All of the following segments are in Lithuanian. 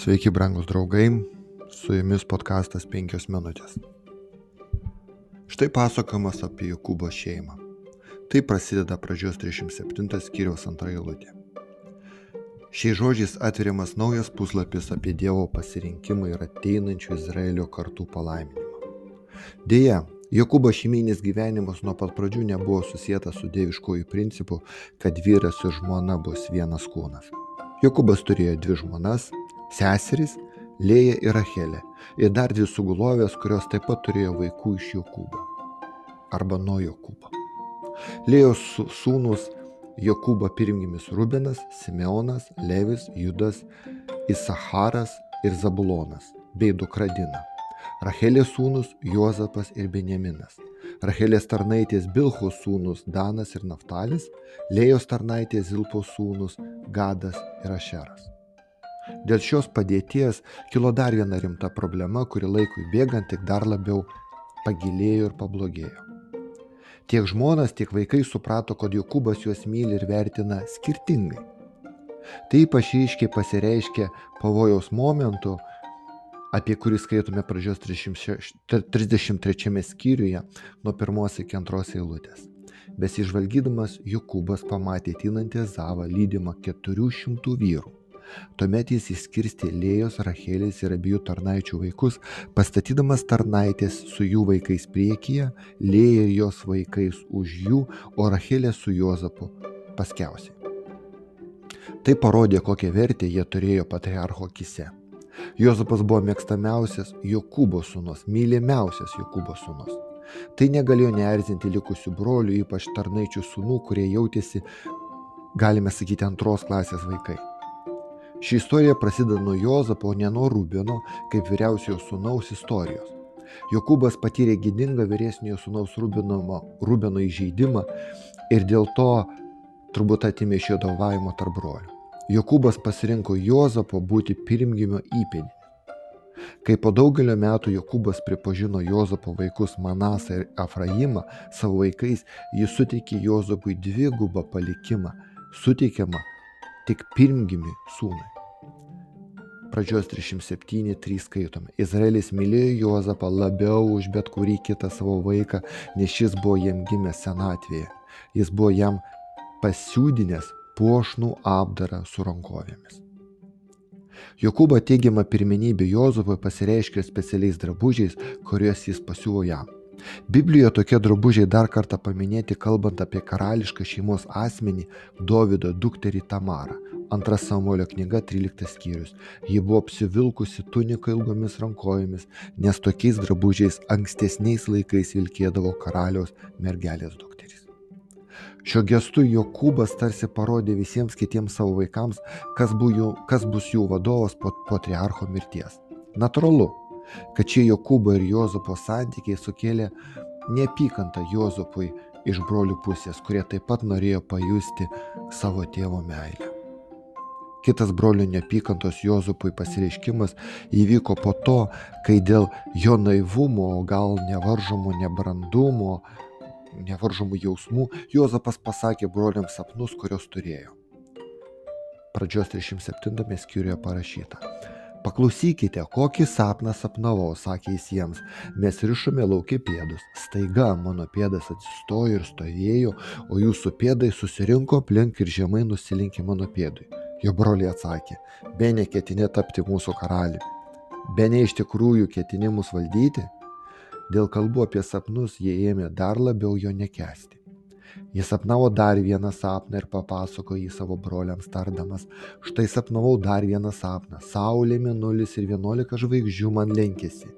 Sveiki, brangus draugai, su jumis podkastas 5 minutės. Štai pasakojimas apie Jokūbo šeimą. Tai prasideda pradžios 37 skyriaus antra eilutė. Šiais žodžiais atveriamas naujas puslapis apie Dievo pasirinkimą ir ateinančių Izraelio kartų palaiminimą. Deja, Jokūbo šeiminis gyvenimas nuo pat pradžių nebuvo susijęs su dieviškojų principu, kad vyras ir žmona bus vienas kūnas. Jokūbas turėjo dvi žmonas seserys Lėja ir Rachelė ir dar dvi sugulovės, kurios taip pat turėjo vaikų iš Jokūbo arba nuo Jokūbo. Lėjos sūnus Jokūbo pirmgimis Rubenas, Simeonas, Levis, Judas, Isaharas ir Zabulonas bei dukra Dina. Rachelės sūnus Juozapas ir Benjaminas. Rachelės tarnaitės Bilhos sūnus Danas ir Naftalis, Lėjos tarnaitės Zilpos sūnus Gadas ir Ašeras. Dėl šios padėties kilo dar viena rimta problema, kuri laikui bėgant tik dar labiau pagilėjo ir pablogėjo. Tiek žmonas, tiek vaikai suprato, kad Jokūbas juos myli ir vertina skirtingai. Tai ypač aiškiai pasireiškia pavojaus momentu, apie kurį skaitome pradžios 33 skyriuje nuo pirmos iki antros eilutės. Besižvalgydamas, Jokūbas pamatė tinantį Zavą lydimą 400 vyrų. Tuomet jis išskirstė Lėjos, Rachelės ir abiejų tarnaičių vaikus, pastatydamas tarnaitės su jų vaikais priekyje, Lėja ir jos vaikais už jų, o Rachelė su Juozapu paskiausiai. Tai parodė, kokią vertę jie turėjo patriarcho akise. Jozapas buvo mėgstamiausias Jokūbo sūnus, mylimiausias Jokūbo sūnus. Tai negalėjo neerzinti likusių brolių, ypač tarnaičių sūnų, kurie jautėsi, galime sakyti, antros klasės vaikai. Ši istorija prasideda nuo Jozapo, ne nuo Rubino, kaip vyriausiojo sūnaus istorijos. Jokūbas patyrė gydingą vyresniojo sūnaus Rubino, Rubino įžeidimą ir dėl to turbūt atimė iš jo davavimo tarp brolių. Jokūbas pasirinko Jozapo būti pirmgimio įpėdinį. Kai po daugelio metų Jokūbas pripažino Jozapo vaikus Manasą ir Efraimą savo vaikais, jis suteikė Jozapui dvigubą palikimą, suteikiamą tik pirmgimi sūnui. Pradžios 307.3 skaitome. Izraelis mylėjo Juozapą labiau už bet kurį kitą savo vaiką, nes šis buvo jam gimęs senatvėje. Jis buvo jam pasiūdinęs puošnų apdarą su rankovėmis. Jokūbo teigiama pirmenybė Jozufui pasireiškia specialiais drabužiais, kuriuos jis pasiūlo jam. Biblijoje tokie drabužiai dar kartą paminėti kalbant apie karališką šeimos asmenį Dovido dukterį Tamarą. Antra Samuelio knyga 13 skyrius. Ji buvo apsivilkusi tuniką ilgomis rankojomis, nes tokiais drabužiais ankstesniais laikais vilkėdavo karaliaus mergelės dukterys. Šio gestu Jokūbas tarsi parodė visiems kitiems savo vaikams, kas, jų, kas bus jų vadovas po patriarcho mirties. Natūralu, kad šie Jokūbo ir Jozapo santykiai sukėlė neapykantą Jozapui iš brolių pusės, kurie taip pat norėjo pajusti savo tėvo meilę. Kitas brolio neapykantos Jozupui pasireiškimas įvyko po to, kai dėl jo naivumo, gal nevaržomų nebrandumo, nevaržomų jausmų, Jozapas pasakė broliams sapnus, kuriuos turėjo. Pradžios 37 skyriuje parašyta. Paklausykite, kokį sapną sapnavau, sakė jis jiems. Mes rišome laukia pėdus. Staiga mano pėdas atsistojo ir stovėjo, o jūsų pėdai susirinko aplink ir žemai nusilinkė mano pėdui. Jo broliai atsakė, be neketinė tapti mūsų karaliumi. Be ne iš tikrųjų ketinimus valdyti. Dėl kalbų apie sapnus jie ėmė dar labiau jo nekesti. Jis sapnavo dar vieną sapną ir papasakojo jį savo broliams tardamas. Štai sapnavau dar vieną sapną. Saulė, minulis ir vienuolika žvaigždžių man lenkėsi.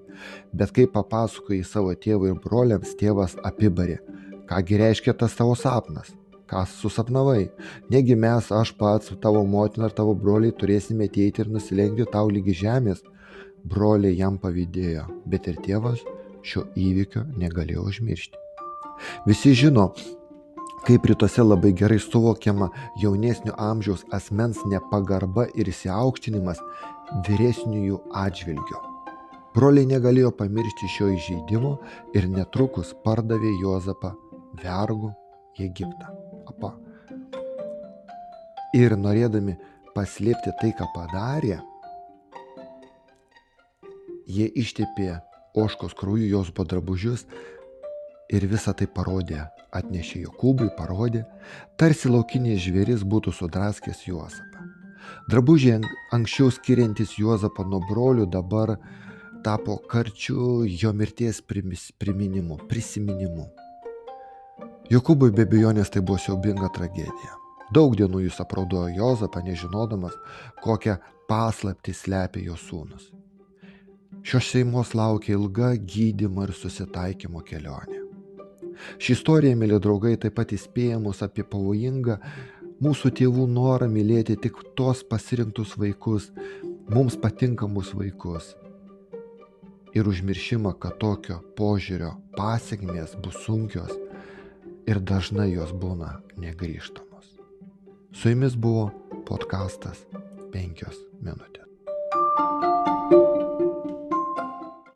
Bet kai papasakojo jį savo tėvui ir broliams, tėvas apibarė. Kągi reiškia tas tavo sapnas? Ką susapnavai? Negi mes, aš pats, tavo motina ir tavo broliai turėsime ateiti ir nusilenkti tau lygi žemės? Broliai jam pavydėjo, bet ir tėvas šio įvykio negalėjo užmiršti. Visi žino, kaip rytuose labai gerai suvokiama jaunesnio amžiaus asmens nepagarba ir įsiaukštinimas vyresniųjų atžvilgiu. Broliai negalėjo pamiršti šio įžeidimo ir netrukus pardavė Jozapą vergų į Egiptą. Apa. Ir norėdami paslėpti tai, ką padarė, Jie ištepė oškos krauju jos padrabužius ir visą tai parodė, atnešė Jokūbui, parodė, tarsi laukinis žvėris būtų sudraskęs Juozapą. Drabužiai anksčiau skiriantis Juozapą nuo brolių dabar tapo karčiu jo mirties priminimu, prisiminimu. Jokūbui be bejonės tai buvo siaubinga tragedija. Daug dienų jis apraudojo Jozapą, nežinodamas, kokią paslaptį slepia jo sūnus. Šios šeimos laukia ilga gydymo ir susitaikymo kelionė. Ši istorija, mėly draugai, taip pat įspėja mus apie pavojingą mūsų tėvų norą mylėti tik tos pasirinktus vaikus, mums patinkamus vaikus. Ir užmiršimą, kad tokio požiūrio pasiekmės bus sunkios ir dažnai jos būna negryžtamos. Su jumis buvo podkastas 5 minutės.